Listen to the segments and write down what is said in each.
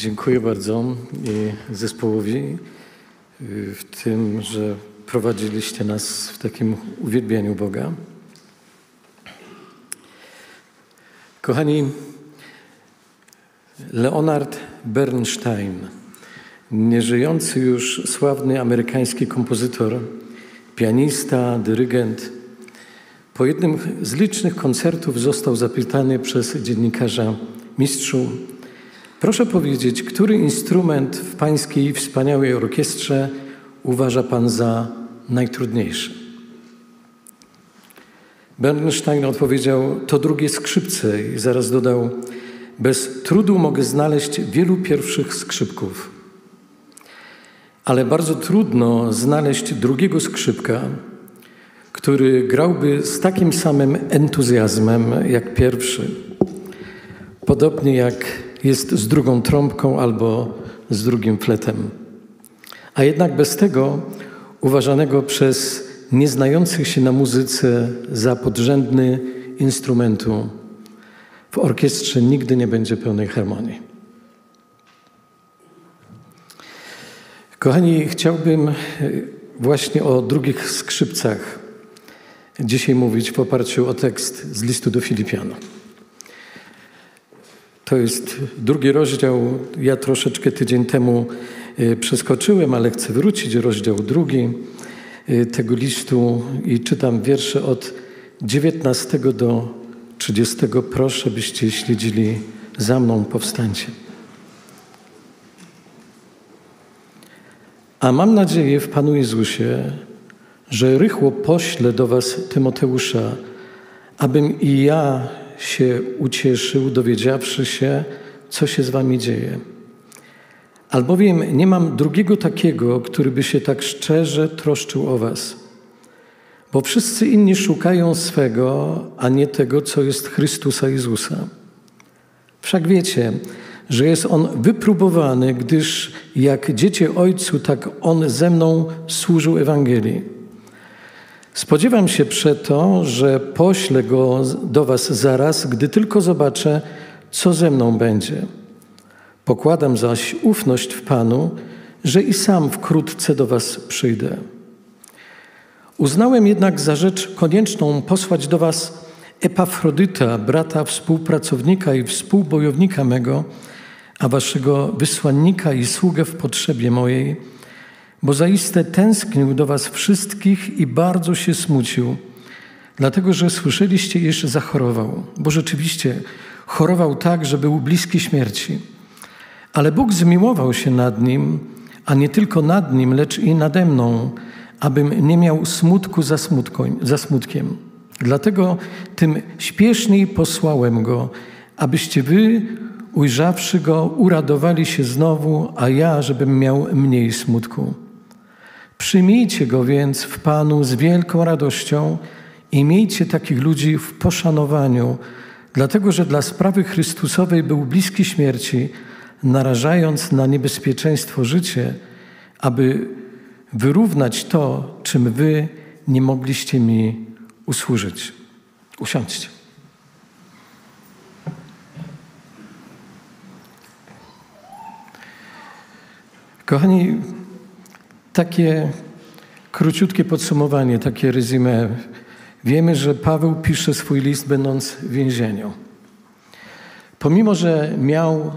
Dziękuję bardzo zespołowi y, w tym, że prowadziliście nas w takim uwielbianiu Boga. Kochani, Leonard Bernstein, nieżyjący już sławny amerykański kompozytor, pianista, dyrygent, po jednym z licznych koncertów został zapytany przez dziennikarza mistrzu, proszę powiedzieć, który instrument w pańskiej wspaniałej orkiestrze uważa pan za najtrudniejszy? Bernstein odpowiedział, to drugie skrzypce i zaraz dodał, bez trudu mogę znaleźć wielu pierwszych skrzypków, ale bardzo trudno znaleźć drugiego skrzypka, który grałby z takim samym entuzjazmem jak pierwszy. Podobnie jak jest z drugą trąbką albo z drugim fletem. A jednak bez tego, uważanego przez nieznających się na muzyce za podrzędny instrumentu, w orkiestrze nigdy nie będzie pełnej harmonii. Kochani, chciałbym e, właśnie o drugich skrzypcach dzisiaj mówić w oparciu o tekst z listu do Filipian. To jest drugi rozdział. Ja troszeczkę tydzień temu e, przeskoczyłem, ale chcę wrócić. Rozdział drugi e, tego listu i czytam wiersze od 19 do 30. Proszę, byście śledzili za mną, powstańcie. A mam nadzieję w Panu Jezusie, że rychło poślę do Was Tymoteusza, abym i ja się ucieszył, dowiedziawszy się, co się z Wami dzieje. Albowiem nie mam drugiego takiego, który by się tak szczerze troszczył o Was. Bo wszyscy inni szukają swego, a nie tego, co jest Chrystusa Jezusa. Wszak wiecie, że jest On wypróbowany, gdyż jak dziecię Ojcu, tak On ze mną służył Ewangelii. Spodziewam się przeto, że poślę Go do Was zaraz, gdy tylko zobaczę, co ze mną będzie. Pokładam zaś ufność w Panu, że i sam wkrótce do Was przyjdę. Uznałem jednak za rzecz konieczną posłać do Was Epafrodyta, brata, współpracownika i współbojownika mego, a Waszego wysłannika i sługę w potrzebie mojej, bo zaiste tęsknił do Was wszystkich i bardzo się smucił, dlatego że słyszeliście, iż zachorował, bo rzeczywiście chorował tak, że był bliski śmierci. Ale Bóg zmiłował się nad nim, a nie tylko nad nim, lecz i nade mną, abym nie miał smutku za, za smutkiem. Dlatego tym śpieszniej posłałem go, abyście wy, ujrzawszy go, uradowali się znowu, a ja, żebym miał mniej smutku. Przyjmijcie go więc w Panu z wielką radością i miejcie takich ludzi w poszanowaniu, dlatego że dla sprawy Chrystusowej był bliski śmierci, narażając na niebezpieczeństwo życie, aby wyrównać to, czym wy nie mogliście mi usłużyć. Usiądźcie. Kochani, takie króciutkie podsumowanie, takie resume. Wiemy, że Paweł pisze swój list będąc w więzieniu. Pomimo, że miał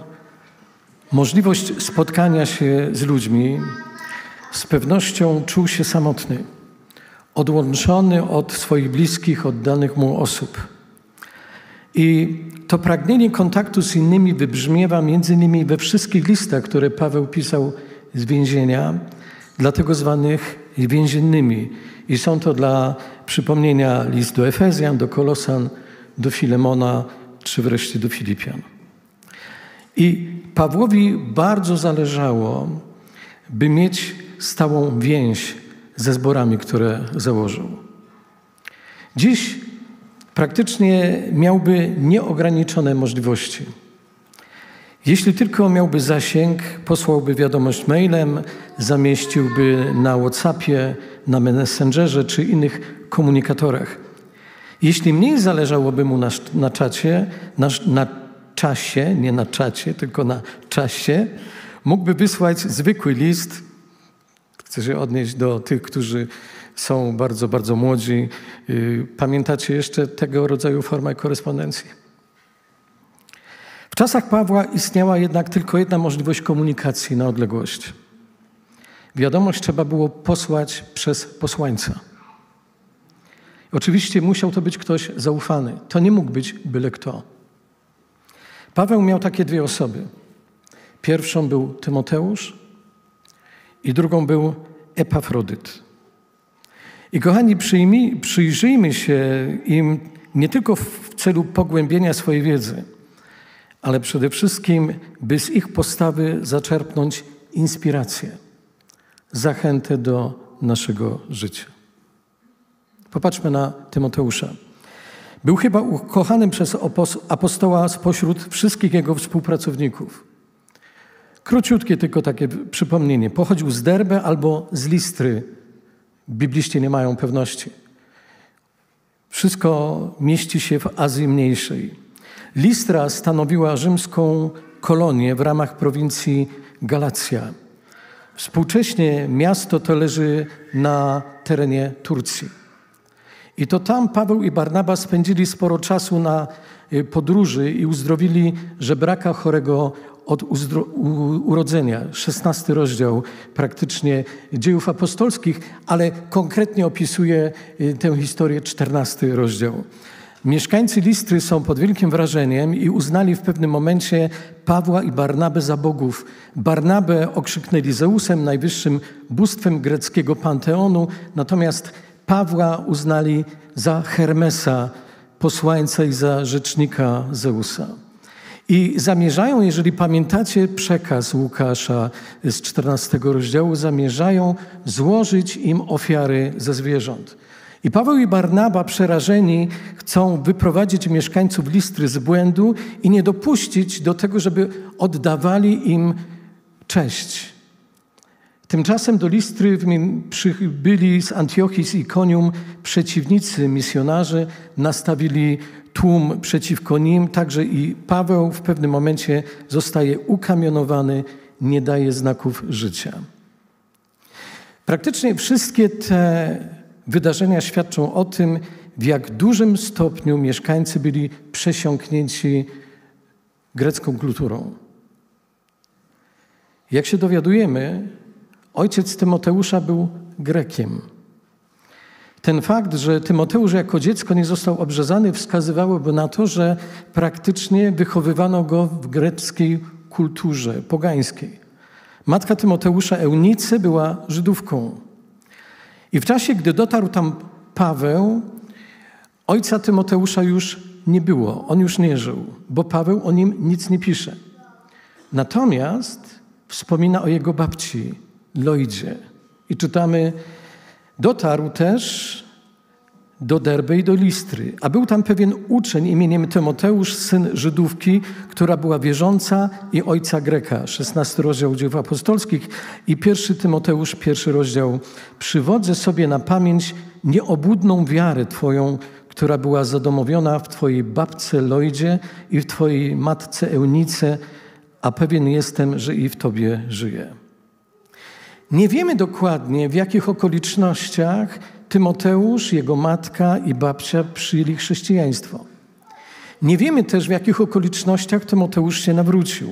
możliwość spotkania się z ludźmi, z pewnością czuł się samotny, odłączony od swoich bliskich, oddanych mu osób. I to pragnienie kontaktu z innymi wybrzmiewa między innymi we wszystkich listach, które Paweł pisał z więzienia, dlatego zwanych więziennymi. I są to dla przypomnienia list do Efezjan, do Kolosan, do Filemona, czy wreszcie do Filipian. I Pawłowi bardzo zależało, by mieć stałą więź ze zborami, które założył. Dziś praktycznie miałby nieograniczone możliwości. Jeśli tylko miałby zasięg, posłałby wiadomość mailem, zamieściłby na WhatsAppie, na Messengerze czy innych komunikatorach. Jeśli mniej zależałoby mu na, na czacie, na, na czasie, nie na czacie, tylko na czasie, mógłby wysłać zwykły list. Chcę się odnieść do tych, którzy są bardzo, bardzo młodzi. Y, pamiętacie jeszcze tego rodzaju formę korespondencji? W czasach Pawła istniała jednak tylko jedna możliwość komunikacji na odległość. Wiadomość trzeba było posłać przez posłańca. Oczywiście musiał to być ktoś zaufany. To nie mógł być byle kto. Paweł miał takie dwie osoby. Pierwszą był Tymoteusz i drugą był Epafrodyt. I kochani, przyjmij, przyjrzyjmy się im nie tylko w celu pogłębienia swojej wiedzy, ale przede wszystkim, by z ich postawy zaczerpnąć inspirację, zachętę do naszego życia. Popatrzmy na Tymoteusza. Był chyba ukochanym przez apostoła spośród wszystkich jego współpracowników. Króciutkie tylko takie przypomnienie. Pochodził z Derbe albo z Listry. Bibliści nie mają pewności. Wszystko mieści się w Azji Mniejszej. Listra stanowiła rzymską kolonię w ramach prowincji Galacja. Współcześnie miasto to leży na terenie Turcji. I to tam Paweł i Barnaba spędzili sporo czasu na y, podróży i uzdrowili żebraka chorego od urodzenia. 16 rozdział praktycznie dziejów apostolskich, ale konkretnie opisuje y, tę historię 14 rozdział. Mieszkańcy Listry są pod wielkim wrażeniem i uznali w pewnym momencie Pawła i Barnabę za bogów. Barnabę okrzyknęli Zeusem, najwyższym bóstwem greckiego panteonu, natomiast Pawła uznali za Hermesa, posłańca i za rzecznika Zeusa. I zamierzają, jeżeli pamiętacie przekaz Łukasza z 14 rozdziału, zamierzają złożyć im ofiary ze zwierząt. I Paweł i Barnaba przerażeni chcą wyprowadzić mieszkańców Listry z błędu i nie dopuścić do tego, żeby oddawali im cześć. Tymczasem do Listry przybyli z Antiochii z Ikonium przeciwnicy misjonarzy, nastawili tłum przeciwko nim, także i Paweł w pewnym momencie zostaje ukamionowany, nie daje znaków życia. Praktycznie wszystkie te wydarzenia świadczą o tym, w jak dużym stopniu mieszkańcy byli przesiąknięci grecką kulturą. Jak się dowiadujemy, ojciec Tymoteusza był Grekiem. Ten fakt, że Tymoteusz jako dziecko nie został obrzezany, wskazywałoby na to, że praktycznie wychowywano go w greckiej kulturze pogańskiej. Matka Tymoteusza Eunice była Żydówką. I w czasie, gdy dotarł tam Paweł, ojca Tymoteusza już nie było, on już nie żył, bo Paweł o nim nic nie pisze. Natomiast wspomina o jego babci, Loidzie. I czytamy, dotarł też do Derby i do Listry. A był tam pewien uczeń imieniem Tymoteusz, syn Żydówki, która była wierząca i ojca Greka. 16 rozdział dzieł apostolskich i pierwszy Tymoteusz, pierwszy rozdział. Przywodzę sobie na pamięć nieobłudną wiarę Twoją, która była zadomowiona w Twojej babce Lojdzie i w Twojej matce Eunice, a pewien jestem, że i w Tobie żyje. Nie wiemy dokładnie, w jakich okolicznościach Tymoteusz, jego matka i babcia przyjęli chrześcijaństwo. Nie wiemy też, w jakich okolicznościach Tymoteusz się nawrócił.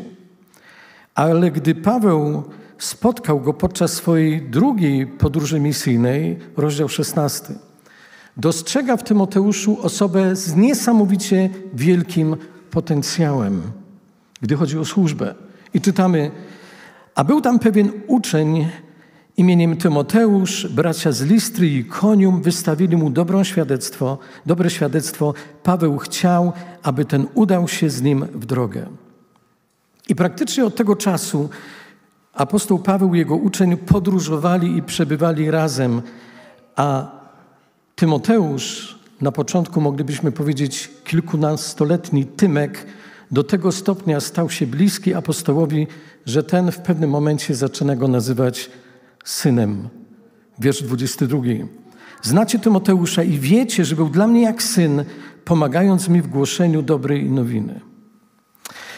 Ale gdy Paweł spotkał go podczas swojej drugiej podróży misyjnej, rozdział 16, dostrzega w Tymoteuszu osobę z niesamowicie wielkim potencjałem, gdy chodzi o służbę. I czytamy, a był tam pewien uczeń imieniem Tymoteusz, bracia z Listry i Konium wystawili mu dobrą świadectwo, dobre świadectwo. Paweł chciał, aby ten udał się z nim w drogę. I praktycznie od tego czasu apostoł Paweł i jego uczeń podróżowali i przebywali razem, a Tymoteusz, na początku moglibyśmy powiedzieć kilkunastoletni Tymek, do tego stopnia stał się bliski apostołowi, że ten w pewnym momencie zaczyna go nazywać synem. Wiersz 22. Znacie Tymoteusza i wiecie, że był dla mnie jak syn, pomagając mi w głoszeniu dobrej nowiny.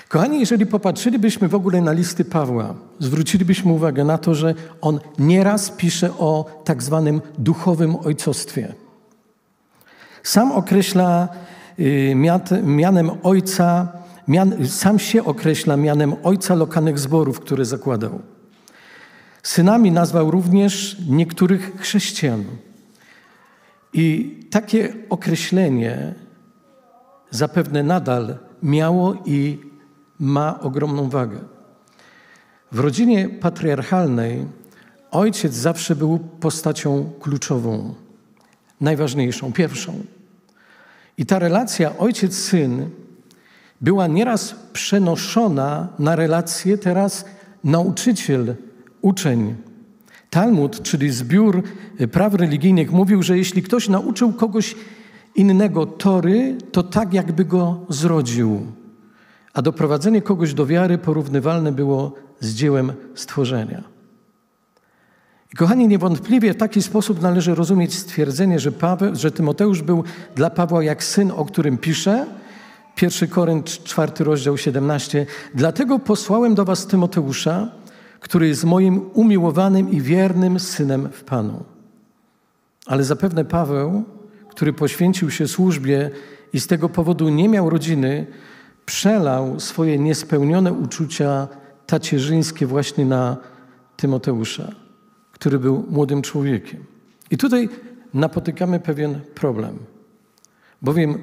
Kochani, jeżeli popatrzylibyśmy w ogóle na listy Pawła, zwrócilibyśmy uwagę na to, że on nieraz pisze o tak zwanym duchowym ojcostwie. Sam określa y, mianem ojca, mian, sam się określa mianem ojca lokalnych zborów, które zakładał. Synami nazwał również niektórych chrześcijan. I takie określenie zapewne nadal miało i ma ogromną wagę. W rodzinie patriarchalnej ojciec zawsze był postacią kluczową, najważniejszą, pierwszą. I ta relacja ojciec-syn była nieraz przenoszona na relację teraz nauczyciel-uczeń. Talmud, czyli zbiór praw religijnych, mówił, że jeśli ktoś nauczył kogoś innego tory, to tak jakby go zrodził. A doprowadzenie kogoś do wiary porównywalne było z dziełem stworzenia. I kochani, niewątpliwie w taki sposób należy rozumieć stwierdzenie, że, Paweł, że Tymoteusz był dla Pawła jak syn, o którym pisze. 1 Korynt, 4 rozdział 17. Dlatego posłałem do was Tymoteusza, który jest moim umiłowanym i wiernym synem w Panu. Ale zapewne Paweł, który poświęcił się służbie i z tego powodu nie miał rodziny, przelał swoje niespełnione uczucia tacierzyńskie właśnie na Tymoteusza, który był młodym człowiekiem. I tutaj napotykamy pewien problem, bowiem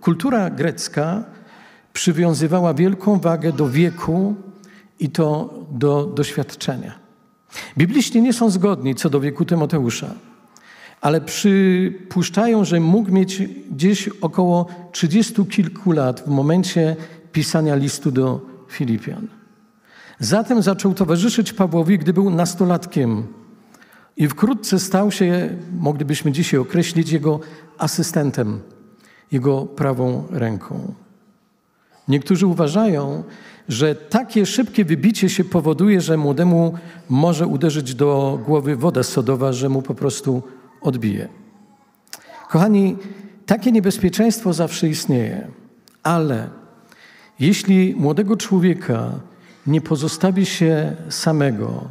kultura grecka przywiązywała wielką wagę do wieku i to do doświadczenia. Bibliści nie są zgodni co do wieku Tymoteusza ale przypuszczają, że mógł mieć gdzieś około trzydziestu kilku lat w momencie pisania listu do Filipian. Zatem zaczął towarzyszyć Pawłowi, gdy był nastolatkiem i wkrótce stał się, moglibyśmy dzisiaj określić, jego asystentem, jego prawą ręką. Niektórzy uważają, że takie szybkie wybicie się powoduje, że młodemu może uderzyć do głowy woda sodowa, że mu po prostu odbije. Kochani, takie niebezpieczeństwo zawsze istnieje, ale jeśli młodego człowieka nie pozostawi się samego,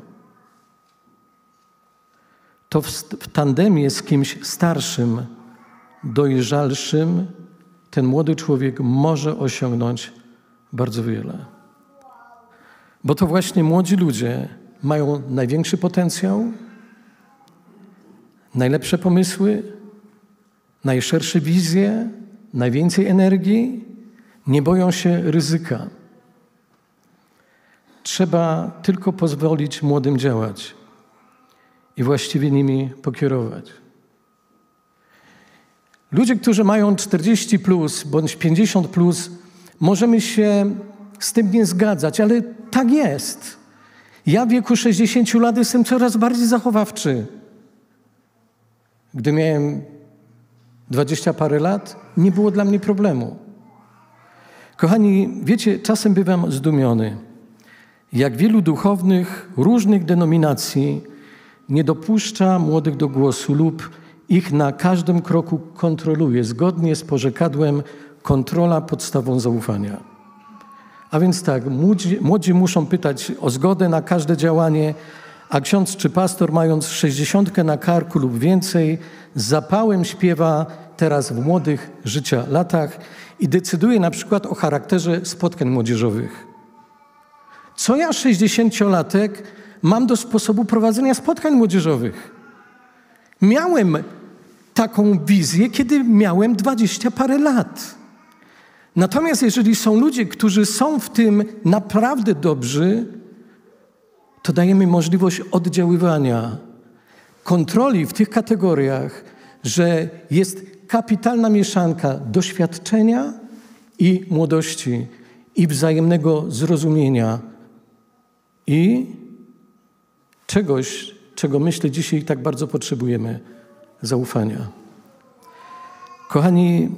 to w, tandemie z kimś starszym, dojrzalszym, ten młody człowiek może osiągnąć bardzo wiele. Bo to właśnie młodzi ludzie mają największy potencjał, najlepsze pomysły, najszersze wizje, najwięcej energii, nie boją się ryzyka. Trzeba tylko pozwolić młodym działać i właściwie nimi pokierować. Ludzie, którzy mają 40 plus bądź 50 plus, możemy się z tym nie zgadzać, ale tak jest. Ja w wieku 60 lat jestem coraz bardziej zachowawczy. Gdy miałem dwadzieścia parę lat, nie było dla mnie problemu. Kochani, wiecie, czasem bywam zdumiony, jak wielu duchownych różnych denominacji nie dopuszcza młodych do głosu lub ich na każdym kroku kontroluje, zgodnie z porzekadłem kontrola podstawą zaufania. A więc tak, młodzi, młodzi muszą pytać o zgodę na każde działanie, a ksiądz czy pastor, mając sześćdziesiątkę na karku lub więcej, z zapałem śpiewa teraz w młodych życia latach i decyduje na przykład o charakterze spotkań młodzieżowych. Co ja, sześćdziesięciolatek, mam do sposobu prowadzenia spotkań młodzieżowych? Miałem taką wizję, kiedy miałem dwadzieścia parę lat. Natomiast jeżeli są ludzie, którzy są w tym naprawdę dobrzy, to dajemy możliwość oddziaływania, kontroli w tych kategoriach, że jest kapitalna mieszanka doświadczenia i młodości, i wzajemnego zrozumienia, i czegoś, czego myślę dzisiaj tak bardzo potrzebujemy zaufania. Kochani,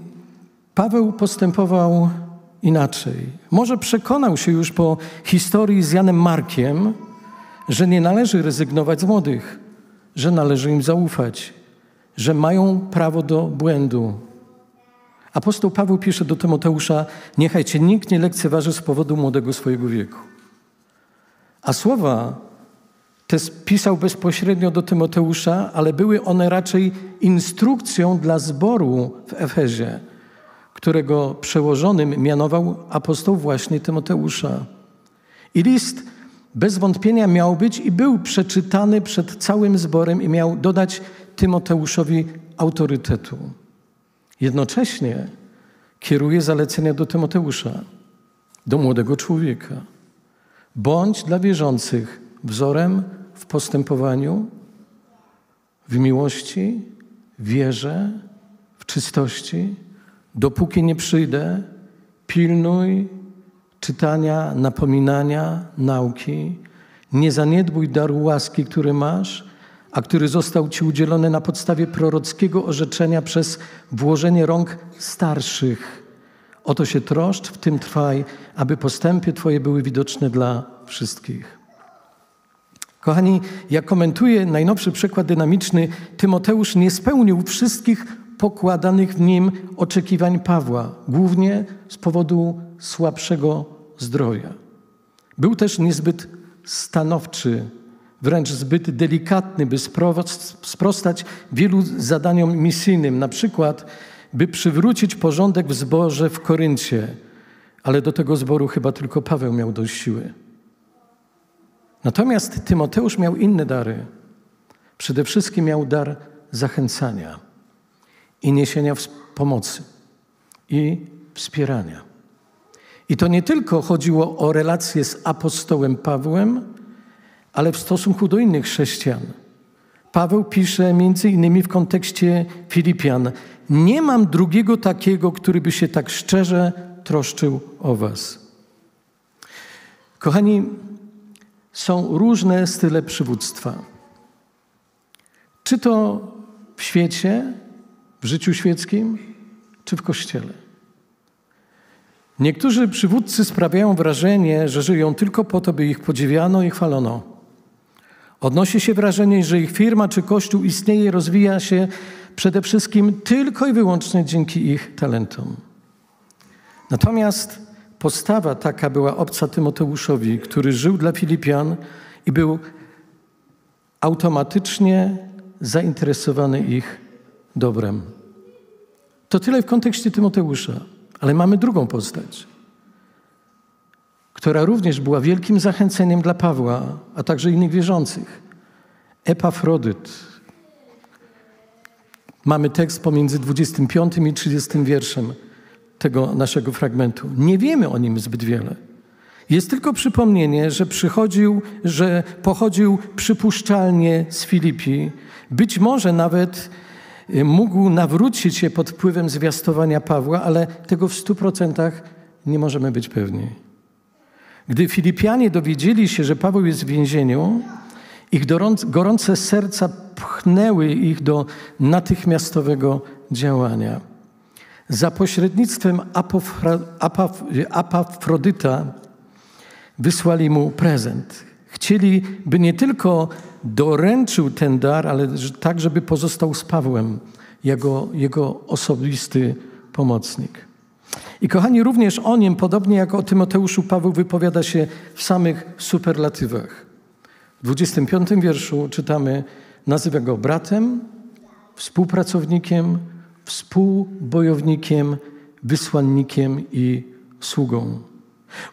Paweł postępował inaczej. Może przekonał się już po historii z Janem Markiem, że nie należy rezygnować z młodych, że należy im zaufać, że mają prawo do błędu. Apostoł Paweł pisze do Tymoteusza: Niechaj cię nikt nie lekceważy z powodu młodego swojego wieku. A słowa te pisał bezpośrednio do Tymoteusza, ale były one raczej instrukcją dla zboru w Efezie, którego przełożonym mianował apostoł właśnie Tymoteusza. I list bez wątpienia miał być i był przeczytany przed całym zborem i miał dodać Tymoteuszowi autorytetu. Jednocześnie kieruje zalecenia do Tymoteusza, do młodego człowieka. Bądź dla wierzących wzorem w postępowaniu, w miłości, wierze, w czystości. Dopóki nie przyjdę, pilnuj czytania, napominania, nauki. Nie zaniedbuj daru łaski, który masz, a który został Ci udzielony na podstawie prorockiego orzeczenia przez włożenie rąk starszych. Oto się troszcz, w tym trwaj, aby postępy Twoje były widoczne dla wszystkich. Kochani, jak komentuje najnowszy przykład dynamiczny, Tymoteusz nie spełnił wszystkich pokładanych w nim oczekiwań Pawła, głównie z powodu słabszego zdrowia. Był też niezbyt stanowczy, wręcz zbyt delikatny, by sprostać wielu zadaniom misyjnym, na przykład, by przywrócić porządek w zborze w Koryncie, ale do tego zboru chyba tylko Paweł miał dość siły. Natomiast Tymoteusz miał inne dary. Przede wszystkim miał dar zachęcania i niesienia pomocy i wspierania. I to nie tylko chodziło o relacje z apostołem Pawłem, ale w stosunku do innych chrześcijan. Paweł pisze między innymi w kontekście Filipian: Nie mam drugiego takiego, który by się tak szczerze troszczył o Was. Kochani, są różne style przywództwa. Czy to w świecie, w życiu świeckim, czy w kościele. Niektórzy przywódcy sprawiają wrażenie, że żyją tylko po to, by ich podziwiano i chwalono. Odnosi się wrażenie, że ich firma czy kościół istnieje i rozwija się przede wszystkim tylko i wyłącznie dzięki ich talentom. Natomiast Postawa taka była obca Tymoteuszowi, który żył dla Filipian i był automatycznie zainteresowany ich dobrem. To tyle w kontekście Tymoteusza, ale mamy drugą postać, która również była wielkim zachęceniem dla Pawła, a także innych wierzących. Epafrodyt. Mamy tekst pomiędzy 25 i 30 wierszem tego naszego fragmentu. Nie wiemy o nim zbyt wiele. Jest tylko przypomnienie, że przychodził, że pochodził przypuszczalnie z Filipi. Być może nawet y, mógł nawrócić się pod wpływem zwiastowania Pawła, ale tego w stu procentach nie możemy być pewni. Gdy Filipianie dowiedzieli się, że Paweł jest w więzieniu, ich gorące serca pchnęły ich do natychmiastowego działania. Za pośrednictwem Apafrodyta wysłali mu prezent. Chcieli, by nie tylko doręczył ten dar, ale tak, żeby pozostał z Pawłem, jego, jego osobisty pomocnik. I kochani, również o nim, podobnie jak o Tymoteuszu, Paweł wypowiada się w samych superlatywach. W 25 wierszu czytamy, nazywa go bratem, współpracownikiem, współbojownikiem, wysłannikiem i sługą.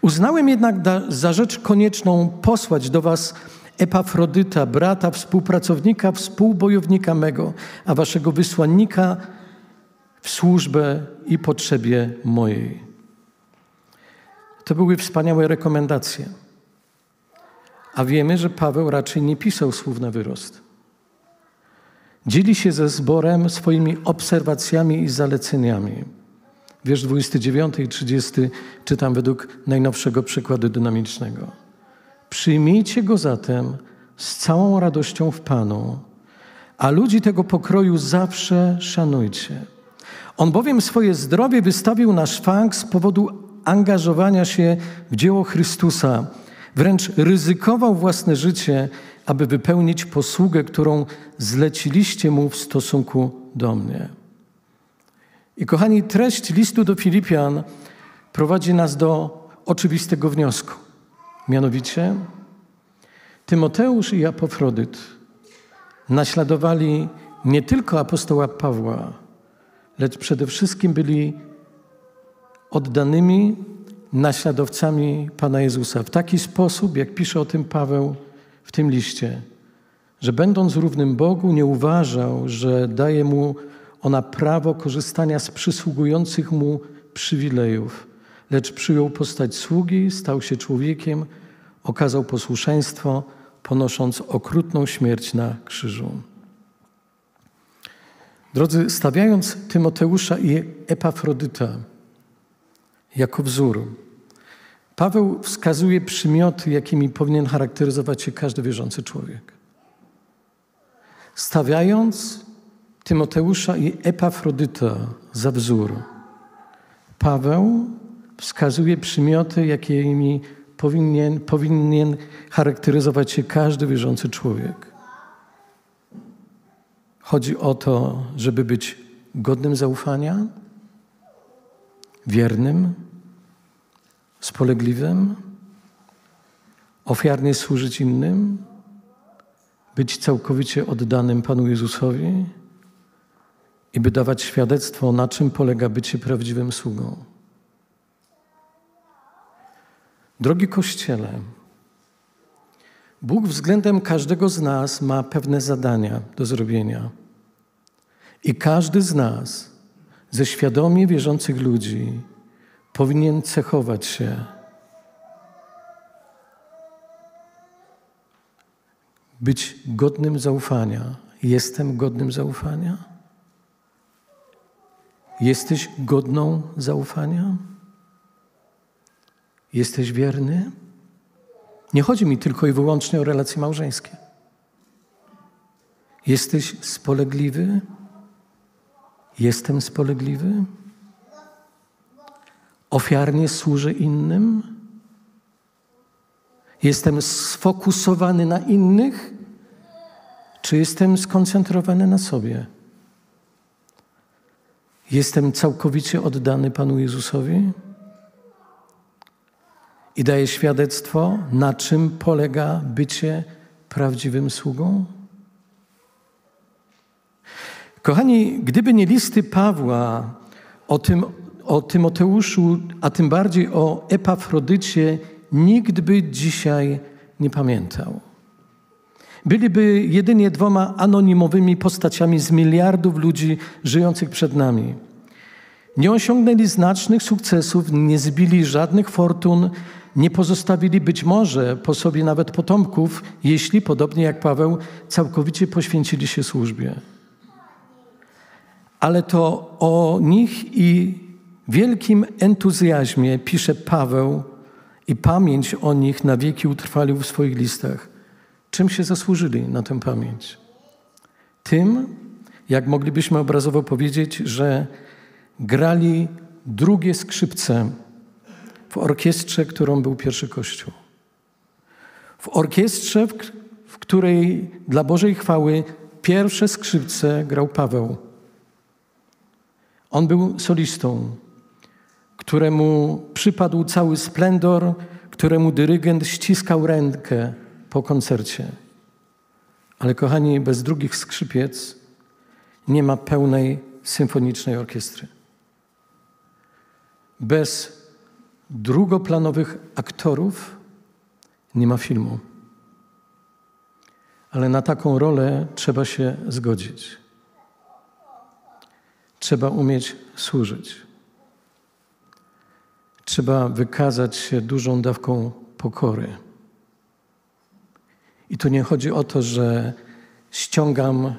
Uznałem jednak za rzecz konieczną posłać do Was Epafrodyta, brata, współpracownika, współbojownika mego, a Waszego wysłannika w służbę i potrzebie mojej. To były wspaniałe rekomendacje. A wiemy, że Paweł raczej nie pisał słów na wyrost. Dzieli się ze zborem swoimi obserwacjami i zaleceniami. Wiersz 29 i 30 czytam według najnowszego przykładu dynamicznego. Przyjmijcie go zatem z całą radością w Panu, a ludzi tego pokroju zawsze szanujcie. On bowiem swoje zdrowie wystawił na szwank z powodu angażowania się w dzieło Chrystusa. Wręcz ryzykował własne życie, aby wypełnić posługę, którą zleciliście mu w stosunku do mnie. I kochani, treść listu do Filipian prowadzi nas do oczywistego wniosku. Mianowicie Tymoteusz i Apofrodyt naśladowali nie tylko apostoła Pawła, lecz przede wszystkim byli oddanymi naśladowcami Pana Jezusa. W taki sposób, jak pisze o tym Paweł w tym liście, że będąc równym Bogu, nie uważał, że daje mu ona prawo korzystania z przysługujących mu przywilejów, lecz przyjął postać sługi, stał się człowiekiem, okazał posłuszeństwo, ponosząc okrutną śmierć na krzyżu. Drodzy, stawiając Tymoteusza i Epafrodyta jako wzór, Paweł wskazuje przymioty, jakimi powinien charakteryzować się każdy wierzący człowiek. Stawiając Tymoteusza i Epafrodyta za wzór, Paweł wskazuje przymioty, jakimi powinien, powinien charakteryzować się każdy wierzący człowiek. Chodzi o to, żeby być godnym zaufania, wiernym, spolegliwym, ofiarnie służyć innym, być całkowicie oddanym Panu Jezusowi i by dawać świadectwo, na czym polega bycie prawdziwym sługą. Drogi Kościele, Bóg względem każdego z nas ma pewne zadania do zrobienia. I każdy z nas, ze świadomie wierzących ludzi, powinien cechować się być godnym zaufania. Jestem godnym zaufania? Jesteś godną zaufania? Jesteś wierny? Nie chodzi mi tylko i wyłącznie o relacje małżeńskie. Jesteś spolegliwy? Jestem spolegliwy? Ofiarnie służę innym? Jestem sfokusowany na innych? Czy jestem skoncentrowany na sobie? Jestem całkowicie oddany Panu Jezusowi? i daje świadectwo, na czym polega bycie prawdziwym sługą? Kochani, gdyby nie listy Pawła o, tym, o Tymoteuszu, a tym bardziej o Epafrodycie, nikt by dzisiaj nie pamiętał. Byliby jedynie dwoma anonimowymi postaciami z miliardów ludzi żyjących przed nami. Nie osiągnęli znacznych sukcesów, nie zbili żadnych fortun, nie pozostawili być może po sobie nawet potomków, jeśli, podobnie jak Paweł, całkowicie poświęcili się służbie. Ale to o nich i wielkim entuzjazmie pisze Paweł i pamięć o nich na wieki utrwalił w swoich listach. Czym się zasłużyli na tę pamięć? Tym, jak moglibyśmy obrazowo powiedzieć, że grali drugie skrzypce w orkiestrze, którą był pierwszy Kościół. W orkiestrze, w której dla Bożej chwały pierwsze skrzypce grał Paweł. On był solistą, któremu przypadł cały splendor, któremu dyrygent ściskał rękę po koncercie. Ale kochani, bez drugich skrzypiec nie ma pełnej symfonicznej orkiestry. Bez drugoplanowych aktorów nie ma filmu. Ale na taką rolę trzeba się zgodzić. Trzeba umieć służyć. Trzeba wykazać się dużą dawką pokory. I tu nie chodzi o to, że ściągam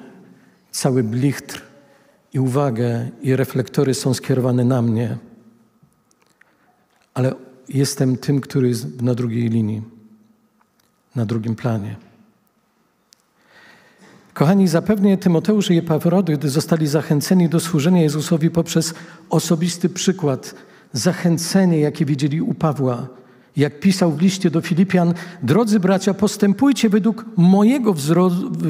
cały blichtr i uwagę, i reflektory są skierowane na mnie ale jestem tym, który jest na drugiej linii, na drugim planie. Kochani, zapewne Tymoteusz i Epafrodyt zostali zachęceni do służenia Jezusowi poprzez osobisty przykład, zachęcenie, jakie widzieli u Pawła. Jak pisał w liście do Filipian, drodzy bracia, postępujcie według mojego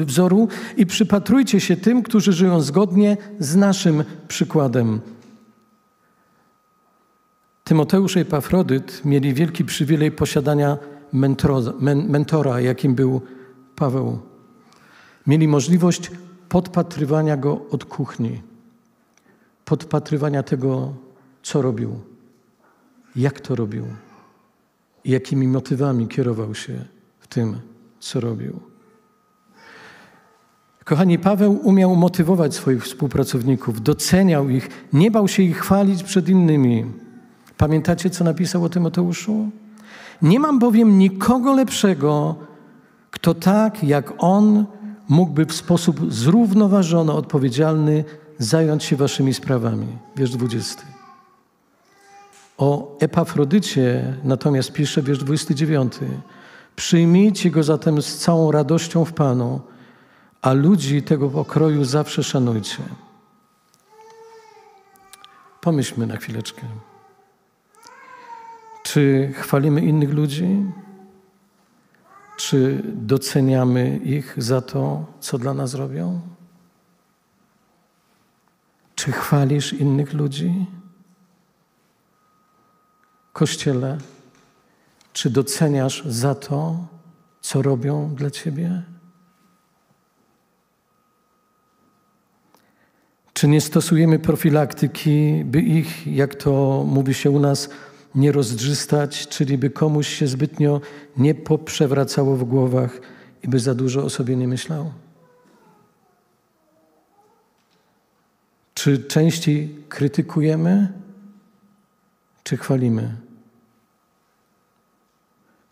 wzoru i przypatrujcie się tym, którzy żyją zgodnie z naszym przykładem. Tymoteusz i Epafrodyt mieli wielki przywilej posiadania mentora, mentora, jakim był Paweł. Mieli możliwość podpatrywania go od kuchni, podpatrywania tego, co robił, jak to robił i jakimi motywami kierował się w tym, co robił. Kochani, Paweł umiał motywować swoich współpracowników, doceniał ich, nie bał się ich chwalić przed innymi. Pamiętacie, co napisał o Tymoteuszu? Nie mam bowiem nikogo lepszego, kto tak jak on mógłby w sposób zrównoważony, odpowiedzialny zająć się waszymi sprawami. Wiersz 20. O Epafrodycie natomiast pisze wiersz 29. Przyjmijcie go zatem z całą radością w Panu, a ludzi tego pokroju zawsze szanujcie. Pomyślmy na chwileczkę. Czy chwalimy innych ludzi? Czy doceniamy ich za to, co dla nas robią? Czy chwalisz innych ludzi? Kościele, czy doceniasz za to, co robią dla ciebie? Czy nie stosujemy profilaktyki, by ich, jak to mówi się u nas, nie rozdrzystać, czyli by komuś się zbytnio nie poprzewracało w głowach i by za dużo o sobie nie myślał? Czy częściej krytykujemy, czy chwalimy?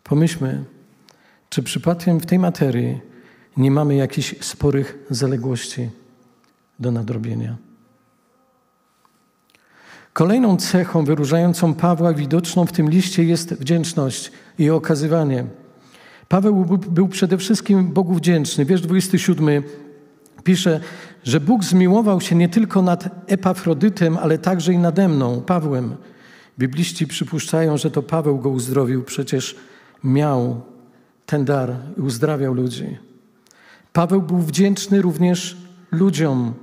Pomyślmy, czy przypadkiem w tej materii nie mamy jakichś sporych zaległości do nadrobienia. Kolejną cechą wyróżniającą Pawła, widoczną w tym liście, jest wdzięczność i okazywanie. Paweł był przede wszystkim Bogu wdzięczny. Wiersz 27 pisze, że Bóg zmiłował się nie tylko nad Epafrodytem, ale także i nade mną, Pawłem. Bibliści przypuszczają, że to Paweł go uzdrowił, przecież miał ten dar i uzdrawiał ludzi. Paweł był wdzięczny również ludziom,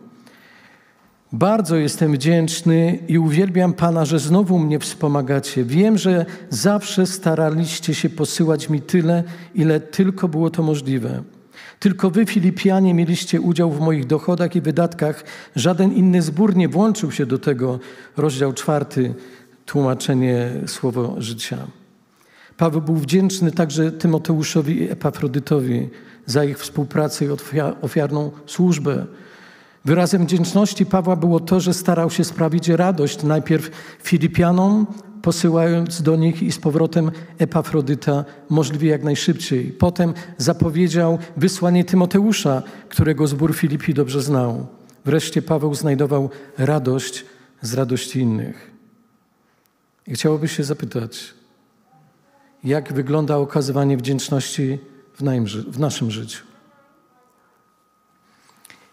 bardzo jestem wdzięczny i uwielbiam Pana, że znowu mnie wspomagacie. Wiem, że zawsze staraliście się posyłać mi tyle, ile tylko było to możliwe. Tylko wy, Filipianie, mieliście udział w moich dochodach i wydatkach. Żaden inny zbór nie włączył się do tego. Rozdział czwarty, tłumaczenie słowo życia. Paweł był wdzięczny także Tymoteuszowi i Epafrodytowi za ich współpracę i ofiarną służbę. Wyrazem wdzięczności Pawła było to, że starał się sprawić radość najpierw Filipianom, posyłając do nich i z powrotem Epafrodyta możliwie jak najszybciej. Potem zapowiedział wysłanie Tymoteusza, którego zbór Filipi dobrze znał. Wreszcie Paweł znajdował radość z radości innych. I chciałoby się zapytać, jak wygląda okazywanie wdzięczności w naszym życiu?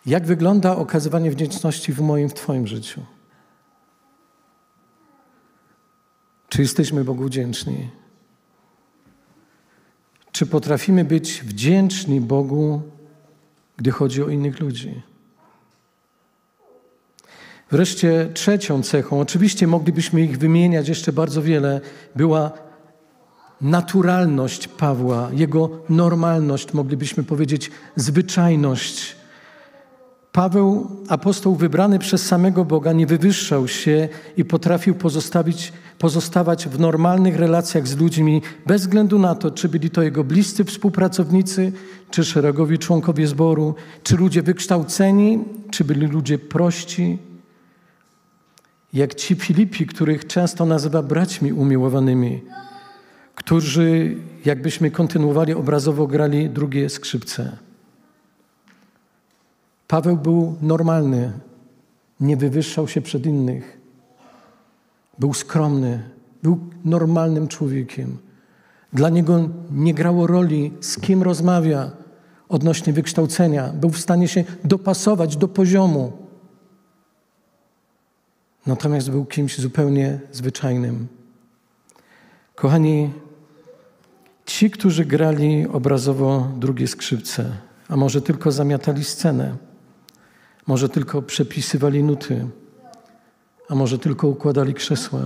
Jak wygląda okazywanie wdzięczności w moim, w Twoim życiu? Czy jesteśmy Bogu wdzięczni? Czy potrafimy być wdzięczni Bogu, gdy chodzi o innych ludzi? Wreszcie trzecią cechą, oczywiście moglibyśmy ich wymieniać jeszcze bardzo wiele, była naturalność Pawła, jego normalność, moglibyśmy powiedzieć zwyczajność. Paweł, apostoł wybrany przez samego Boga, nie wywyższał się i potrafił pozostawić, pozostawać w normalnych relacjach z ludźmi, bez względu na to, czy byli to jego bliscy współpracownicy, czy szeregowi członkowie zboru, czy ludzie wykształceni, czy byli ludzie prości. Jak ci Filipi, których często nazywa braćmi umiłowanymi, którzy, jakbyśmy kontynuowali obrazowo, grali drugie skrzypce. Paweł był normalny, nie wywyższał się przed innych. Był skromny, był normalnym człowiekiem. Dla niego nie grało roli, z kim rozmawia odnośnie wykształcenia. Był w stanie się dopasować do poziomu. Natomiast był kimś zupełnie zwyczajnym. Kochani, ci, którzy grali obrazowo drugie skrzypce, a może tylko zamiatali scenę, może tylko przepisywali nuty, a może tylko układali krzesła.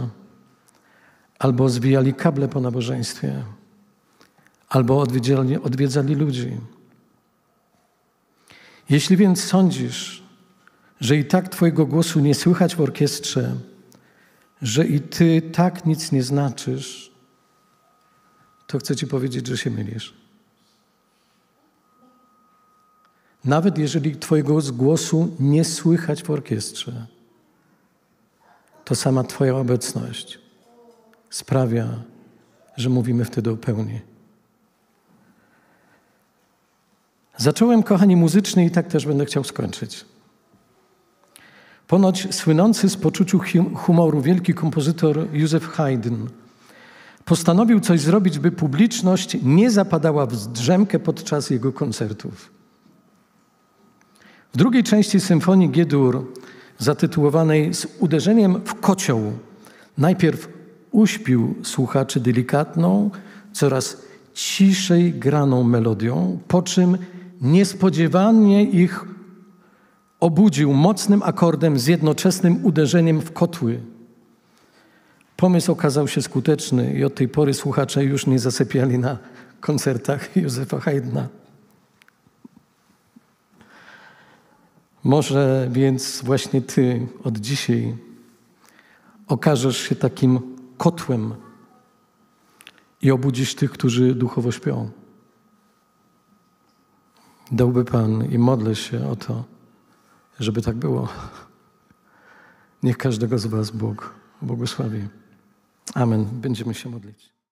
albo zwijali kable po nabożeństwie, albo odwiedzali, odwiedzali ludzi. Jeśli więc sądzisz, że i tak Twojego głosu nie słychać w orkiestrze, że i Ty tak nic nie znaczysz, to chcę Ci powiedzieć, że się mylisz. Nawet jeżeli Twojego głosu nie słychać w orkiestrze, to sama Twoja obecność sprawia, że mówimy wtedy o pełni. Zacząłem, kochani, muzycznie i tak też będę chciał skończyć. Ponoć słynący z poczuciu humoru wielki kompozytor Józef Haydn postanowił coś zrobić, by publiczność nie zapadała w drzemkę podczas jego koncertów. W drugiej części symfonii G-dur, zatytułowanej z uderzeniem w kocioł, najpierw uśpił słuchaczy delikatną, coraz ciszej graną melodią, po czym niespodziewanie ich obudził mocnym akordem z jednoczesnym uderzeniem w kotły. Pomysł okazał się skuteczny i od tej pory słuchacze już nie zasypiali na koncertach Józefa Haydna. Może więc właśnie Ty od dzisiaj okażesz się takim kotłem i obudzisz tych, którzy duchowo śpią. Dałby Pan i modlę się o to, żeby tak było. Niech każdego z Was Bóg błogosławi. Amen. Będziemy się modlić.